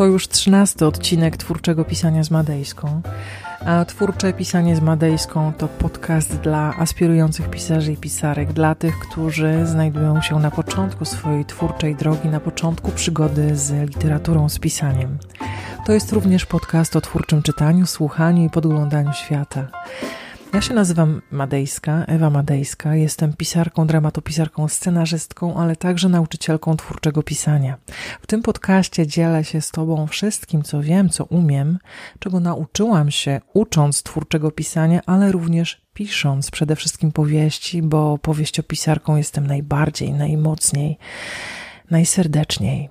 To już trzynasty odcinek twórczego pisania z Madejską. A twórcze pisanie z Madejską to podcast dla aspirujących pisarzy i pisarek, dla tych, którzy znajdują się na początku swojej twórczej drogi, na początku przygody z literaturą, z pisaniem. To jest również podcast o twórczym czytaniu, słuchaniu i podglądaniu świata. Ja się nazywam Madejska, Ewa Madejska. Jestem pisarką, dramatopisarką, scenarzystką, ale także nauczycielką twórczego pisania. W tym podcaście dzielę się z Tobą wszystkim, co wiem, co umiem, czego nauczyłam się ucząc twórczego pisania, ale również pisząc przede wszystkim powieści, bo powieściopisarką jestem najbardziej, najmocniej, najserdeczniej.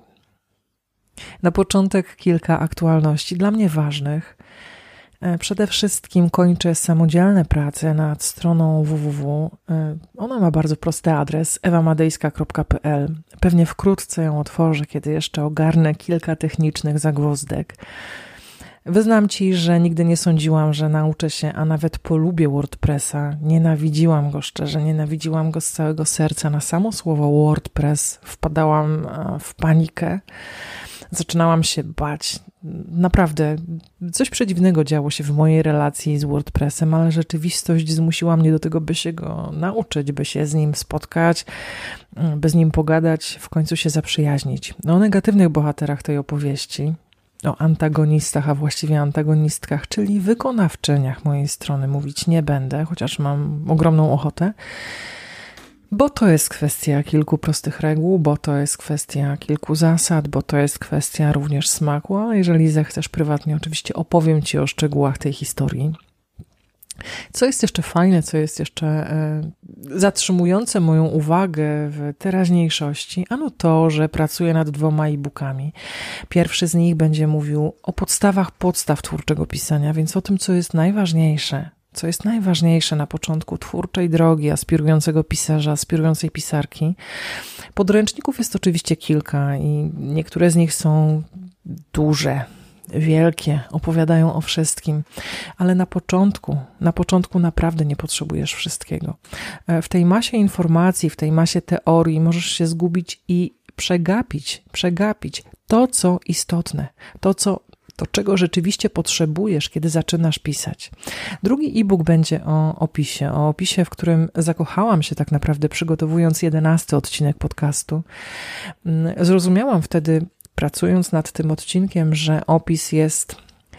Na początek kilka aktualności dla mnie ważnych – przede wszystkim kończę samodzielne prace nad stroną www. E, ona ma bardzo prosty adres ewamadejska.pl. Pewnie wkrótce ją otworzę, kiedy jeszcze ogarnę kilka technicznych zagwozdek. Wyznam ci, że nigdy nie sądziłam, że nauczę się, a nawet polubię WordPressa. Nienawidziłam go szczerze, nienawidziłam go z całego serca. Na samo słowo WordPress wpadałam e, w panikę zaczynałam się bać. Naprawdę, coś przedziwnego działo się w mojej relacji z WordPressem, ale rzeczywistość zmusiła mnie do tego, by się go nauczyć, by się z nim spotkać, by z nim pogadać, w końcu się zaprzyjaźnić. No, o negatywnych bohaterach tej opowieści, o antagonistach, a właściwie antagonistkach, czyli wykonawczyniach mojej strony mówić nie będę, chociaż mam ogromną ochotę. Bo to jest kwestia kilku prostych reguł, bo to jest kwestia kilku zasad, bo to jest kwestia również smaku, ale jeżeli zechcesz prywatnie, oczywiście opowiem Ci o szczegółach tej historii. Co jest jeszcze fajne, co jest jeszcze e, zatrzymujące moją uwagę w teraźniejszości, ano to, że pracuję nad dwoma e-bookami. Pierwszy z nich będzie mówił o podstawach podstaw twórczego pisania, więc o tym, co jest najważniejsze co jest najważniejsze na początku twórczej drogi aspirującego pisarza, aspirującej pisarki. Podręczników jest oczywiście kilka i niektóre z nich są duże, wielkie, opowiadają o wszystkim, ale na początku, na początku naprawdę nie potrzebujesz wszystkiego. E, w tej masie informacji, w tej masie teorii możesz się zgubić i przegapić, przegapić to, co istotne, to, co to czego rzeczywiście potrzebujesz, kiedy zaczynasz pisać. Drugi e-book będzie o opisie, o opisie, w którym zakochałam się tak naprawdę przygotowując jedenasty odcinek podcastu. Mm, zrozumiałam wtedy, pracując nad tym odcinkiem, że opis jest,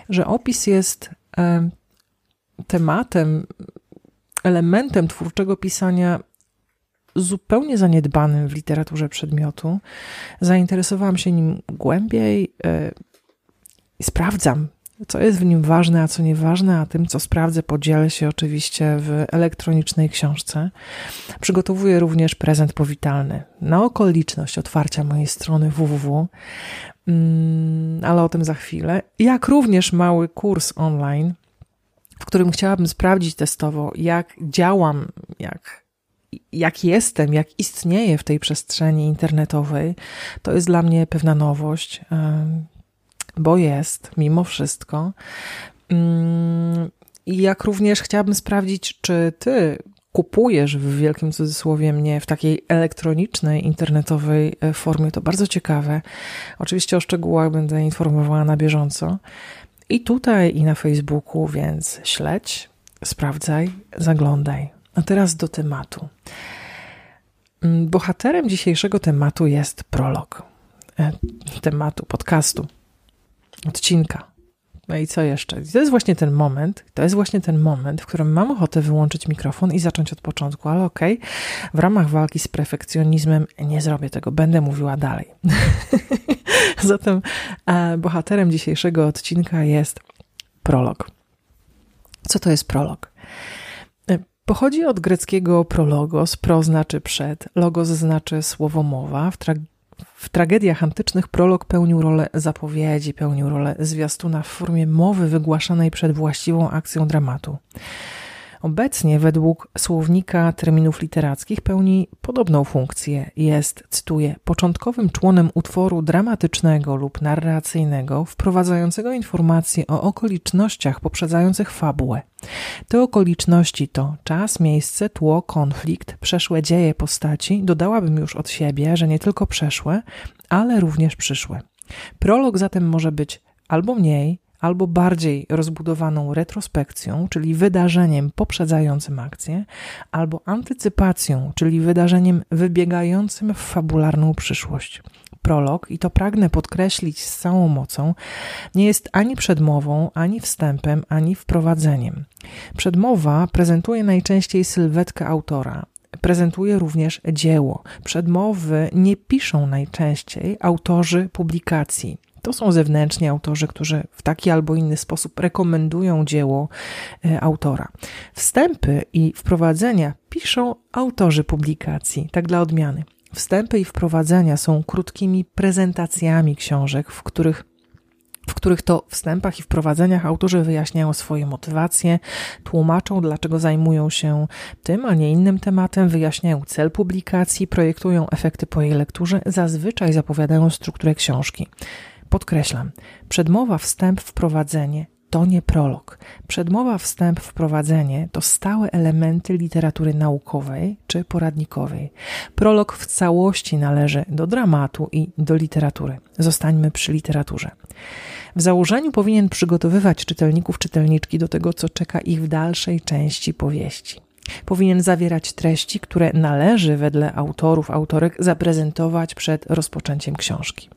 że opis jest e, tematem, elementem twórczego pisania zupełnie zaniedbanym w literaturze przedmiotu. Zainteresowałam się nim głębiej, e, i sprawdzam, co jest w nim ważne, a co nieważne, a tym, co sprawdzę, podzielę się oczywiście w elektronicznej książce. Przygotowuję również prezent powitalny na okoliczność otwarcia mojej strony www, mm, ale o tym za chwilę. Jak również mały kurs online, w którym chciałabym sprawdzić testowo, jak działam, jak jak jestem, jak istnieję w tej przestrzeni internetowej, to jest dla mnie pewna nowość bo jest mimo wszystko. Mm, I jak również chciałabym sprawdzić, czy ty kupujesz w wielkim cudzysłowie mnie w takiej elektronicznej, internetowej e, formie. To bardzo ciekawe. Oczywiście o szczegółach będę informowała na bieżąco. I tutaj, i na Facebooku, więc śledź, sprawdzaj, zaglądaj. A teraz do tematu. Mm, bohaterem dzisiejszego tematu jest prolog. E, tematu podcastu odcinka. No i co jeszcze? to jest właśnie ten moment, to jest właśnie ten moment, w którym mam ochotę wyłączyć mikrofon i zacząć od początku, ale okej, okay, w ramach walki z perfekcjonizmem nie zrobię tego, będę mówiła dalej. Zatem e, bohaterem dzisiejszego odcinka jest prolog. Co to jest prolog? E, pochodzi od greckiego prologos, pro znaczy przed, logos znaczy słowo mowa. W, tra w tragediach antycznych prolog pełnił rolę zapowiedzi, pełnił rolę zwiastuna w formie mowy wygłaszanej przed właściwą akcją dramatu. Obecnie, według słownika terminów literackich, pełni podobną funkcję. Jest, cytuję, początkowym członem utworu dramatycznego lub narracyjnego, wprowadzającego informacje o okolicznościach poprzedzających fabułę. Te okoliczności to czas, miejsce, tło, konflikt, przeszłe dzieje postaci, dodałabym już od siebie, że nie tylko przeszłe, ale również przyszłe. Prolog zatem może być albo mniej, albo bardziej rozbudowaną retrospekcją, czyli wydarzeniem poprzedzającym akcję, albo antycypacją, czyli wydarzeniem wybiegającym w fabularną przyszłość. Prolog, i to pragnę podkreślić z całą mocą, nie jest ani przedmową, ani wstępem, ani wprowadzeniem. Przedmowa prezentuje najczęściej sylwetkę autora, prezentuje również dzieło. Przedmowy nie piszą najczęściej autorzy publikacji. To są zewnętrzni autorzy, którzy w taki albo inny sposób rekomendują dzieło e, autora. Wstępy i wprowadzenia piszą autorzy publikacji, tak dla odmiany. Wstępy i wprowadzenia są krótkimi prezentacjami książek, w których w których to wstępach i wprowadzeniach autorzy wyjaśniają swoje motywacje, tłumaczą, dlaczego zajmują się tym, a nie innym tematem, wyjaśniają cel publikacji, projektują efekty po jej lekturze, zazwyczaj zapowiadają strukturę książki. Podkreślam, przedmowa, wstęp, wprowadzenie to nie prolog. Przedmowa, wstęp, wprowadzenie to stałe elementy literatury naukowej czy poradnikowej. Prolog w całości należy do dramatu i do literatury. Zostańmy przy literaturze. W założeniu powinien przygotowywać czytelników, czytelniczki do tego, co czeka ich w dalszej części powieści. Powinien zawierać treści, które należy wedle autorów, autorek zaprezentować przed rozpoczęciem książki.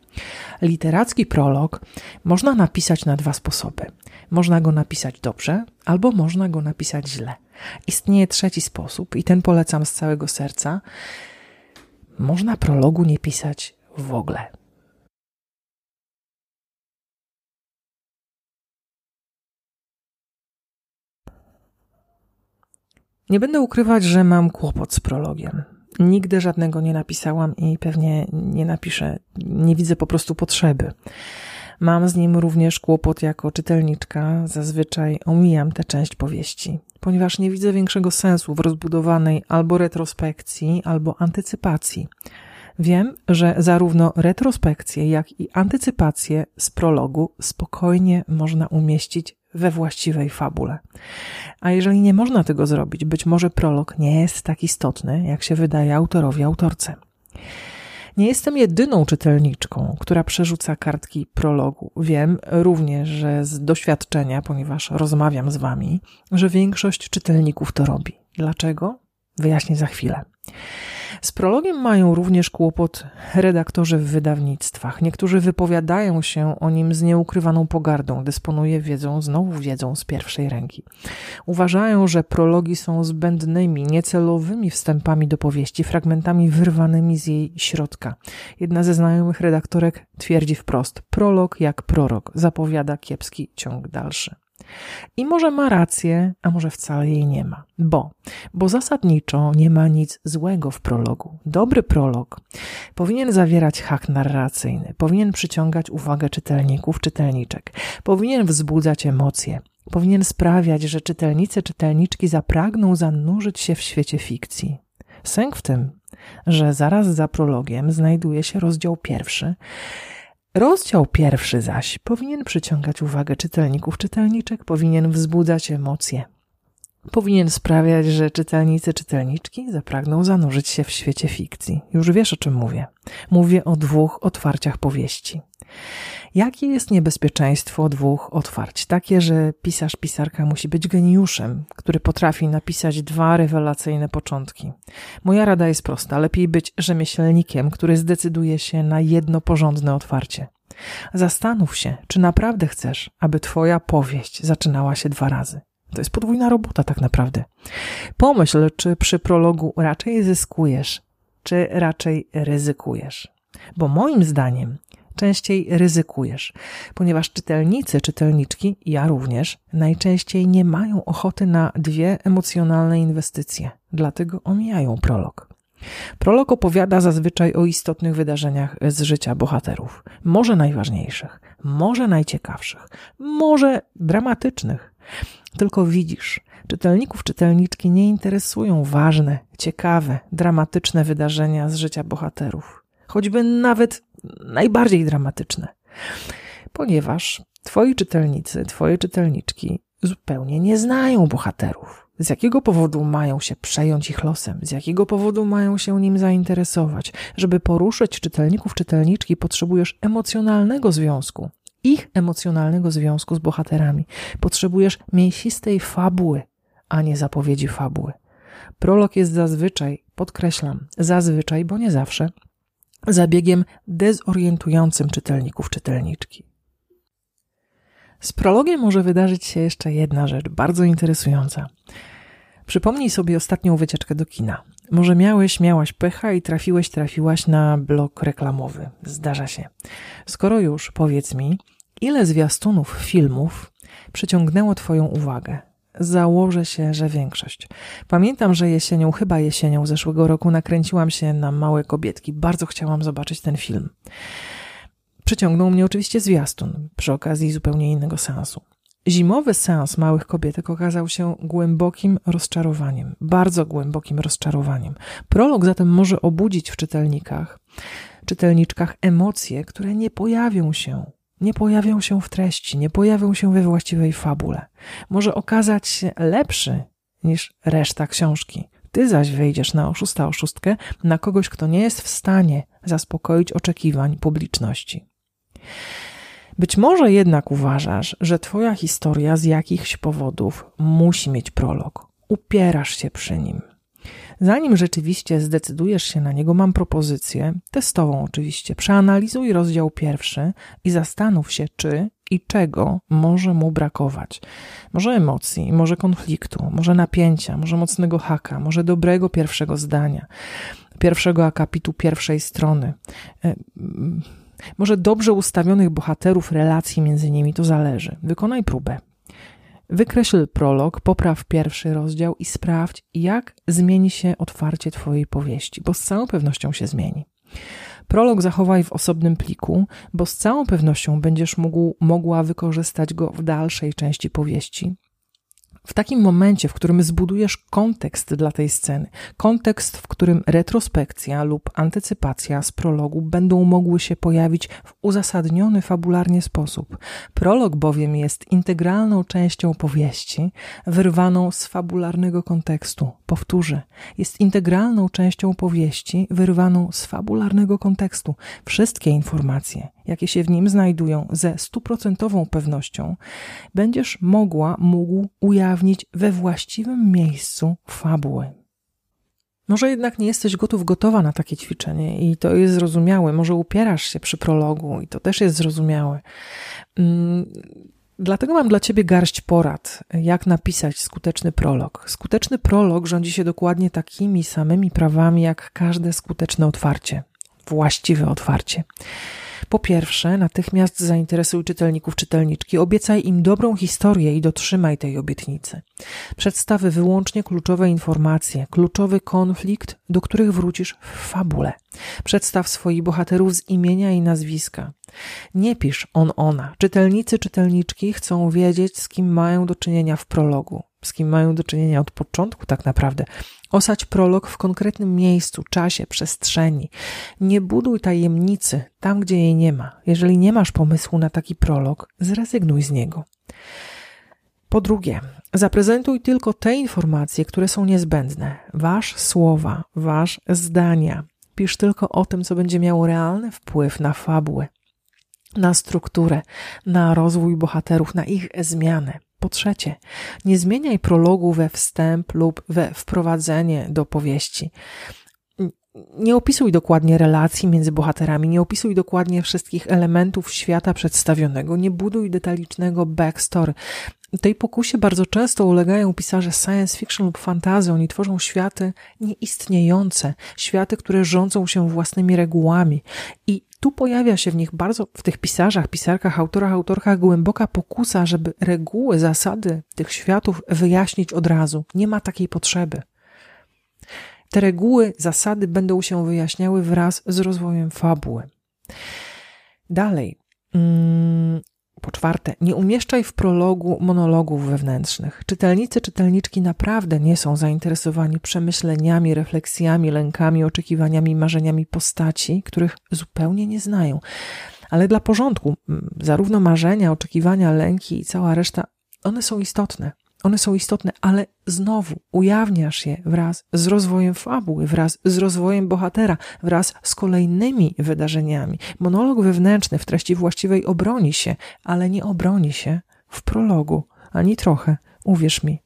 Literacki prolog można napisać na dwa sposoby. Można go napisać dobrze, albo można go napisać źle. Istnieje trzeci sposób, i ten polecam z całego serca. Można prologu nie pisać w ogóle. Nie będę ukrywać, że mam kłopot z prologiem. Nigdy żadnego nie napisałam i pewnie nie napiszę. Nie widzę po prostu potrzeby. Mam z nim również kłopot jako czytelniczka. Zazwyczaj omijam tę część powieści, ponieważ nie widzę większego sensu w rozbudowanej albo retrospekcji, albo antycypacji. Wiem, że zarówno retrospekcje, jak i antycypacje z prologu spokojnie można umieścić we właściwej fabule. A jeżeli nie można tego zrobić, być może prolog nie jest tak istotny, jak się wydaje autorowi, autorce. Nie jestem jedyną czytelniczką, która przerzuca kartki prologu. Wiem również, że z doświadczenia, ponieważ rozmawiam z wami, że większość czytelników to robi. Dlaczego? Wyjaśnię za chwilę. Z prologiem mają również kłopot redaktorzy w wydawnictwach. Niektórzy wypowiadają się o nim z nieukrywaną pogardą, dysponuje wiedzą, znowu wiedzą z pierwszej ręki. Uważają, że prologi są zbędnymi, niecelowymi wstępami do powieści, fragmentami wyrwanymi z jej środka. Jedna ze znajomych redaktorek twierdzi wprost: prolog jak prorok zapowiada kiepski ciąg dalszy. I może ma rację, a może wcale jej nie ma. Bo, bo zasadniczo nie ma nic złego w prologu. Dobry prolog powinien zawierać hak narracyjny, powinien przyciągać uwagę czytelników, czytelniczek, powinien wzbudzać emocje, powinien sprawiać, że czytelnicy, czytelniczki zapragną zanurzyć się w świecie fikcji. Sęk w tym, że zaraz za prologiem znajduje się rozdział pierwszy, Rozdział pierwszy zaś powinien przyciągać uwagę czytelników, czytelniczek, powinien wzbudzać emocje. Powinien sprawiać, że czytelnicy, czytelniczki zapragną zanurzyć się w świecie fikcji. Już wiesz o czym mówię. Mówię o dwóch otwarciach powieści. Jakie jest niebezpieczeństwo dwóch otwarć? Takie, że pisarz, pisarka musi być geniuszem, który potrafi napisać dwa rewelacyjne początki. Moja rada jest prosta: lepiej być rzemieślnikiem, który zdecyduje się na jedno porządne otwarcie. Zastanów się, czy naprawdę chcesz, aby Twoja powieść zaczynała się dwa razy. To jest podwójna robota, tak naprawdę. Pomyśl, czy przy prologu raczej zyskujesz, czy raczej ryzykujesz. Bo moim zdaniem częściej ryzykujesz, ponieważ czytelnicy, czytelniczki, ja również, najczęściej nie mają ochoty na dwie emocjonalne inwestycje, dlatego omijają prolog. Prolog opowiada zazwyczaj o istotnych wydarzeniach z życia bohaterów, może najważniejszych, może najciekawszych, może dramatycznych. Tylko widzisz, czytelników, czytelniczki nie interesują ważne, ciekawe, dramatyczne wydarzenia z życia bohaterów, choćby nawet najbardziej dramatyczne, ponieważ twoi czytelnicy, twoje czytelniczki zupełnie nie znają bohaterów. z jakiego powodu mają się przejąć ich losem, z jakiego powodu mają się nim zainteresować. Żeby poruszyć czytelników, czytelniczki, potrzebujesz emocjonalnego związku, ich emocjonalnego związku z bohaterami. Potrzebujesz mięsistej fabuły, a nie zapowiedzi fabuły. Prolog jest zazwyczaj, podkreślam, zazwyczaj, bo nie zawsze, zabiegiem dezorientującym czytelników, czytelniczki. Z prologiem może wydarzyć się jeszcze jedna rzecz, bardzo interesująca. Przypomnij sobie ostatnią wycieczkę do kina. Może miałeś, miałaś pecha i trafiłeś, trafiłaś na blok reklamowy. Zdarza się. Skoro już, powiedz mi, ile zwiastunów filmów przyciągnęło Twoją uwagę? Założę się, że większość. Pamiętam, że jesienią, chyba jesienią zeszłego roku nakręciłam się na Małe Kobietki. Bardzo chciałam zobaczyć ten film. Przyciągnął mnie oczywiście zwiastun przy okazji zupełnie innego seansu. Zimowy seans Małych Kobietek okazał się głębokim rozczarowaniem, bardzo głębokim rozczarowaniem. Prolog zatem może obudzić w czytelnikach, czytelniczkach emocje, które nie pojawią się nie pojawią się w treści, nie pojawią się we właściwej fabule. Może okazać się lepszy niż reszta książki. Ty zaś wejdziesz na oszusta oszustkę na kogoś, kto nie jest w stanie zaspokoić oczekiwań publiczności. Być może jednak uważasz, że Twoja historia z jakichś powodów musi mieć prolog. Upierasz się przy nim. Zanim rzeczywiście zdecydujesz się na niego, mam propozycję, testową oczywiście. Przeanalizuj rozdział pierwszy i zastanów się, czy i czego może mu brakować. Może emocji, może konfliktu, może napięcia, może mocnego haka, może dobrego pierwszego zdania, pierwszego akapitu pierwszej strony. E, może dobrze ustawionych bohaterów, relacji między nimi, to zależy. Wykonaj próbę. Wykreśl prolog, popraw pierwszy rozdział i sprawdź, jak zmieni się otwarcie Twojej powieści, bo z całą pewnością się zmieni. Prolog zachowaj w osobnym pliku, bo z całą pewnością będziesz mógł, mogła wykorzystać go w dalszej części powieści, w takim momencie, w którym zbudujesz kontekst dla tej sceny, kontekst, w którym retrospekcja lub antycypacja z prologu będą mogły się pojawić w uzasadniony fabularnie sposób. Prolog bowiem jest integralną częścią powieści, wyrwaną z fabularnego kontekstu. Powtórzę, jest integralną częścią powieści, wyrwaną z fabularnego kontekstu. Wszystkie informacje, jakie się w nim znajdują ze stuprocentową pewnością, będziesz mogła, mógł ujawnić we właściwym miejscu fabuły. Może jednak nie jesteś gotów, gotowa na takie ćwiczenie i to jest zrozumiałe. Może upierasz się przy prologu i to też jest zrozumiałe. Mm, dlatego mam dla Ciebie garść porad, jak napisać skuteczny prolog. Skuteczny prolog rządzi się dokładnie takimi samymi prawami jak każde skuteczne otwarcie, właściwe otwarcie. Po pierwsze, natychmiast zainteresuj czytelników, czytelniczki, obiecaj im dobrą historię i dotrzymaj tej obietnicy. Przedstaw wyłącznie kluczowe informacje, kluczowy konflikt, do których wrócisz w fabule. Przedstaw swoich bohaterów z imienia i nazwiska. Nie pisz on, ona. Czytelnicy, czytelniczki chcą wiedzieć, z kim mają do czynienia w prologu, z kim mają do czynienia od początku tak naprawdę. Osadź prolog w konkretnym miejscu, czasie, przestrzeni. Nie buduj tajemnicy tam, gdzie jej nie ma. Jeżeli nie masz pomysłu na taki prolog, zrezygnuj z niego. Po drugie, zaprezentuj tylko te informacje, które są niezbędne. Wasz słowa, wasz zdania. Pisz tylko o tym, co będzie miało realny wpływ na fabułę, na strukturę, na rozwój bohaterów, na ich zmianę. Po trzecie, nie zmieniaj prologu we wstęp lub we wprowadzenie do powieści. Nie opisuj dokładnie relacji między bohaterami, nie opisuj dokładnie wszystkich elementów świata przedstawionego, nie buduj detalicznego backstory. Tej pokusie bardzo często ulegają pisarze science fiction lub fantazy. Oni tworzą światy nieistniejące, światy, które rządzą się własnymi regułami. I tu pojawia się w nich bardzo, w tych pisarzach, pisarkach, autorach, autorkach głęboka pokusa, żeby reguły, zasady tych światów wyjaśnić od razu. Nie ma takiej potrzeby. Te reguły, zasady będą się wyjaśniały wraz z rozwojem fabuły. Dalej. Mm, po czwarte, nie umieszczaj w prologu monologów wewnętrznych. Czytelnicy, czytelniczki naprawdę nie są zainteresowani przemyśleniami, refleksjami, lękami, oczekiwaniami, marzeniami postaci, których zupełnie nie znają. Ale dla porządku, zarówno marzenia, oczekiwania, lęki i cała reszta, one są istotne. One są istotne, ale znowu ujawniasz je wraz z rozwojem fabuły, wraz z rozwojem bohatera, wraz z kolejnymi wydarzeniami. Monolog wewnętrzny w treści właściwej obroni się, ale nie obroni się w prologu, ani trochę, uwierz mi.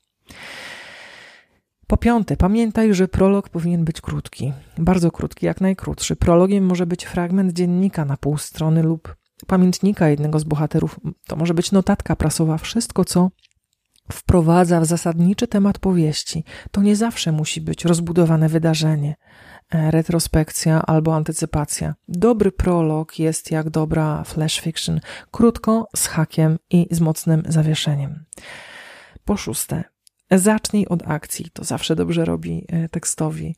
Po piąte, pamiętaj, że prolog powinien być krótki, bardzo krótki, jak najkrótszy. Prologiem może być fragment dziennika na pół strony lub pamiętnika jednego z bohaterów. To może być notatka prasowa, wszystko co wprowadza w zasadniczy temat powieści. To nie zawsze musi być rozbudowane wydarzenie, e, retrospekcja albo antycypacja. Dobry prolog jest jak dobra flash fiction, krótko, z hakiem i z mocnym zawieszeniem. Po szóste, Zacznij od akcji, to zawsze dobrze robi e, tekstowi.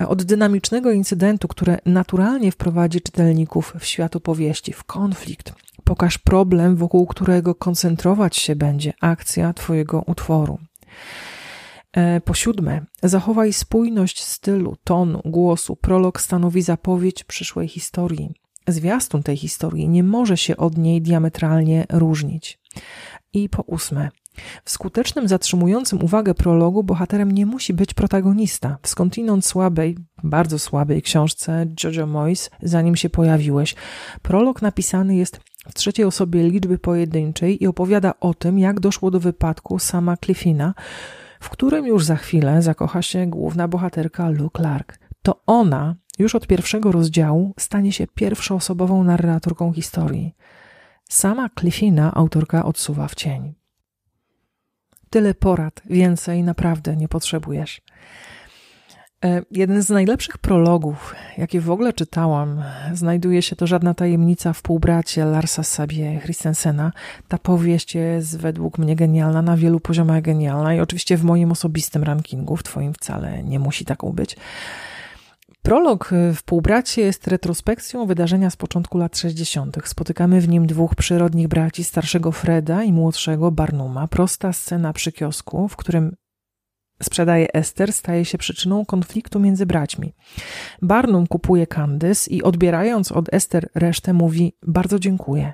E, od dynamicznego incydentu, które naturalnie wprowadzi czytelników w świat opowieści, w konflikt. Pokaż problem, wokół którego koncentrować się będzie akcja Twojego utworu. E, po siódme, zachowaj spójność stylu, tonu, głosu. Prolog stanowi zapowiedź przyszłej historii. Zwiastun tej historii nie może się od niej diametralnie różnić. I po ósme, w skutecznym, zatrzymującym uwagę prologu bohaterem nie musi być protagonista. W skądinąd słabej, bardzo słabej książce Jojo Moyes, zanim się pojawiłeś, prolog napisany jest w trzeciej osobie liczby pojedynczej i opowiada o tym, jak doszło do wypadku sama Cliffina, w którym już za chwilę zakocha się główna bohaterka Lou Clark. To ona już od pierwszego rozdziału stanie się pierwszoosobową narratorką historii. Sama Cliffina autorka odsuwa w cień. Tyle porad, więcej naprawdę nie potrzebujesz. E, jeden z najlepszych prologów, jakie w ogóle czytałam, znajduje się to Żadna tajemnica w półbracie Larsa Sabie Christensena. Ta powieść jest według mnie genialna, na wielu poziomach genialna i oczywiście w moim osobistym rankingu, w twoim wcale nie musi taką być. Prolog w Półbracie jest retrospekcją wydarzenia z początku lat 60. Spotykamy w nim dwóch przyrodnich braci, starszego Freda i młodszego Barnuma. Prosta scena przy kiosku, w którym sprzedaje Ester, staje się przyczyną konfliktu między braćmi. Barnum kupuje Candice i odbierając od Ester resztę mówi bardzo dziękuję.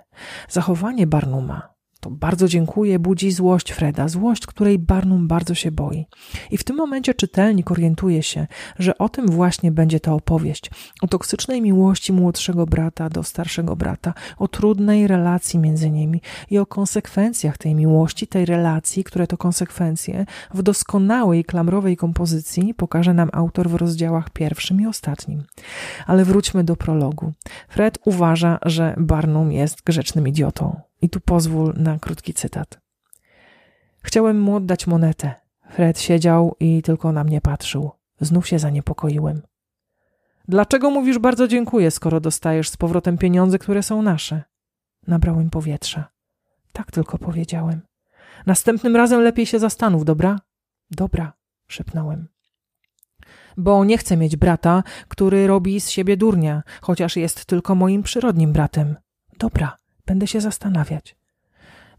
Zachowanie Barnuma to bardzo dziękuję budzi złość Freda, złość, której Barnum bardzo się boi. I w tym momencie czytelnik orientuje się, że o tym właśnie będzie ta opowieść. O toksycznej miłości młodszego brata do starszego brata, o trudnej relacji między nimi i o konsekwencjach tej miłości, tej relacji, które to konsekwencje w doskonałej klamrowej kompozycji pokaże nam autor w rozdziałach pierwszym i ostatnim. Ale wróćmy do prologu. Fred uważa, że Barnum jest grzecznym idiotą. I tu pozwól na krótki cytat. Chciałem mu oddać monetę. Fred siedział i tylko na mnie patrzył. Znów się zaniepokoiłem. Dlaczego mówisz bardzo dziękuję, skoro dostajesz z powrotem pieniądze, które są nasze? Nabrałem powietrza. Tak tylko powiedziałem. Następnym razem lepiej się zastanów, dobra? Dobra, szepnąłem. Bo nie chcę mieć brata, który robi z siebie durnia, chociaż jest tylko moim przyrodnim bratem. Dobra, Będę się zastanawiać.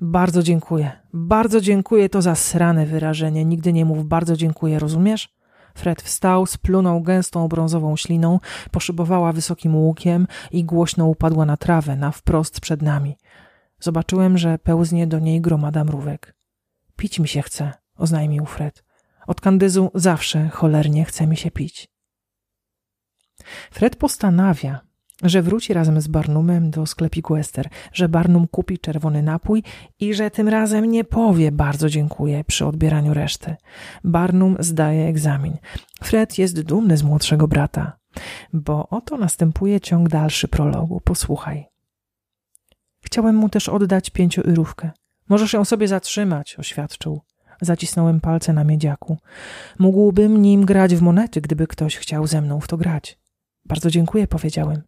Bardzo dziękuję. Bardzo dziękuję to za srane wyrażenie. Nigdy nie mów bardzo dziękuję, rozumiesz? Fred wstał, splunął gęstą brązową śliną, poszybowała wysokim łukiem i głośno upadła na trawę, na wprost przed nami. Zobaczyłem, że pełznie do niej gromada mrówek. Pić mi się chce, oznajmił Fred. Od kandyzu zawsze cholernie chce mi się pić. Fred postanawia, że wróci razem z Barnumem do sklepiku Ester, że Barnum kupi czerwony napój i że tym razem nie powie bardzo dziękuję przy odbieraniu reszty. Barnum zdaje egzamin. Fred jest dumny z młodszego brata, bo oto następuje ciąg dalszy prologu. Posłuchaj. Chciałem mu też oddać pięcioyrówkę. Możesz ją sobie zatrzymać, oświadczył. Zacisnąłem palce na miedziaku. Mógłbym nim grać w monety, gdyby ktoś chciał ze mną w to grać. Bardzo dziękuję, powiedziałem.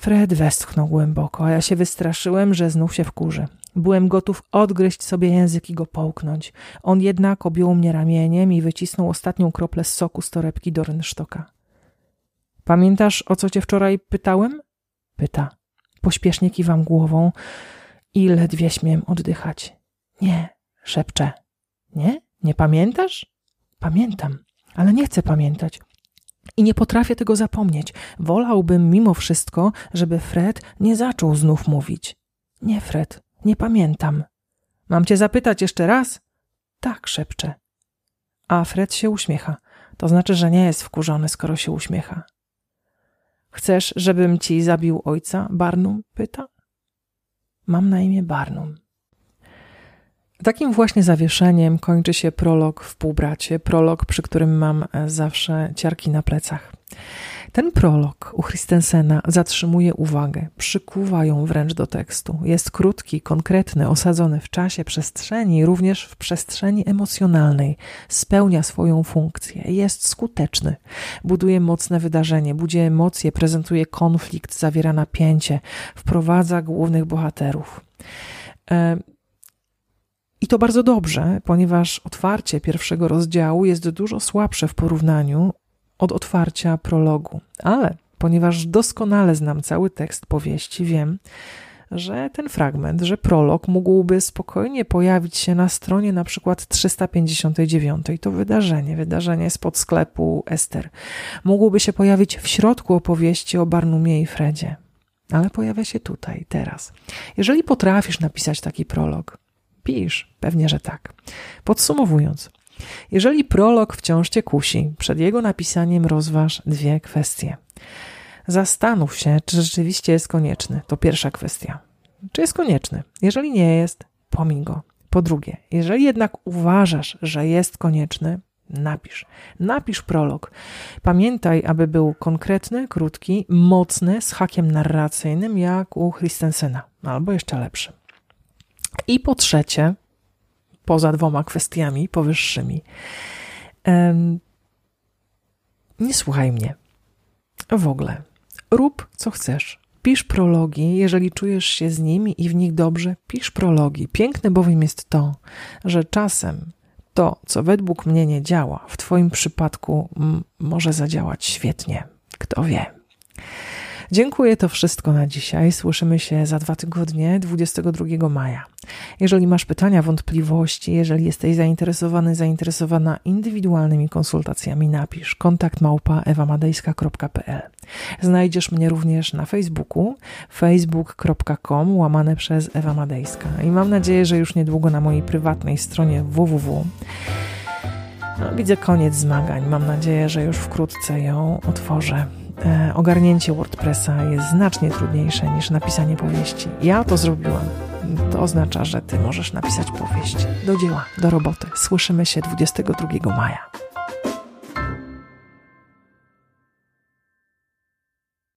Fred westchnął głęboko, a ja się wystraszyłem, że znów się wkurzy. Byłem gotów odgryźć sobie język i go połknąć. On jednak objął mnie ramieniem i wycisnął ostatnią kroplę z soku z torebki do rynsztoka. Pamiętasz, o co cię wczoraj pytałem? Pyta. Pośpiesznie kiwam głową i ledwie śmiem oddychać. Nie, szepczę. Nie? Nie pamiętasz? Pamiętam, ale nie chcę pamiętać. I nie potrafię tego zapomnieć. Wolałbym mimo wszystko, żeby Fred nie zaczął znów mówić. Nie, Fred, nie pamiętam. Mam cię zapytać jeszcze raz? Tak, szepcze. A Fred się uśmiecha. To znaczy, że nie jest wkurzony, skoro się uśmiecha. Chcesz, żebym ci zabił ojca? Barnum pyta. Mam na imię Barnum. Takim właśnie zawieszeniem kończy się prolog w półbracie, prolog, przy którym mam e, zawsze ciarki na plecach. Ten prolog u Christensena zatrzymuje uwagę, przykuwa ją wręcz do tekstu. Jest krótki, konkretny, osadzony w czasie, przestrzeni, również w przestrzeni emocjonalnej. Spełnia swoją funkcję, jest skuteczny. Buduje mocne wydarzenie, budzi emocje, prezentuje konflikt, zawiera napięcie, wprowadza głównych bohaterów. E, i to bardzo dobrze, ponieważ otwarcie pierwszego rozdziału jest dużo słabsze w porównaniu od otwarcia prologu. Ale ponieważ doskonale znam cały tekst powieści, wiem, że ten fragment, że prolog mógłby spokojnie pojawić się na stronie na przykład 359. To wydarzenie, wydarzenie spod sklepu Ester. Mógłby się pojawić w środku opowieści o Barnumie i Fredzie. Ale pojawia się tutaj, teraz. Jeżeli potrafisz napisać taki prolog, pisz, pewnie, że tak. Podsumowując, jeżeli prolog wciąż cię kusi, przed jego napisaniem rozważ dwie kwestie. Zastanów się, czy rzeczywiście jest konieczny. To pierwsza kwestia. Czy jest konieczny? Jeżeli nie jest, pomiń go. Po drugie, jeżeli jednak uważasz, że jest konieczny, napisz. Napisz prolog. Pamiętaj, aby był konkretny, krótki, mocny, z hakiem narracyjnym, jak u Christensena, albo jeszcze lepszy. I po trzecie, poza dwoma kwestiami powyższymi. Nie słuchaj mnie. W ogóle. Rób co chcesz. Pisz prologi, jeżeli czujesz się z nimi i w nich dobrze, pisz prologi. Piękne bowiem jest to, że czasem to, co według mnie nie działa, w Twoim przypadku może zadziałać świetnie. Kto wie. Dziękuję to wszystko na dzisiaj. Słyszymy się za dwa tygodnie, 22 maja. Jeżeli masz pytania, wątpliwości, jeżeli jesteś zainteresowany, zainteresowana indywidualnymi konsultacjami, napisz kontakt małpa ewamadejska.pl. Znajdziesz mnie również na Facebooku facebook.com łamane przez Ewa Madejska i mam nadzieję, że już niedługo na mojej prywatnej stronie www. No, widzę koniec zmagań. Mam nadzieję, że już wkrótce ją otworzę. E, ogarnięcie WordPressa jest znacznie trudniejsze niż napisanie powieści. Ja to zrobiłam. To oznacza, że ty możesz napisać powieść. Do dzieła, do roboty. Słyszymy się 22 maja.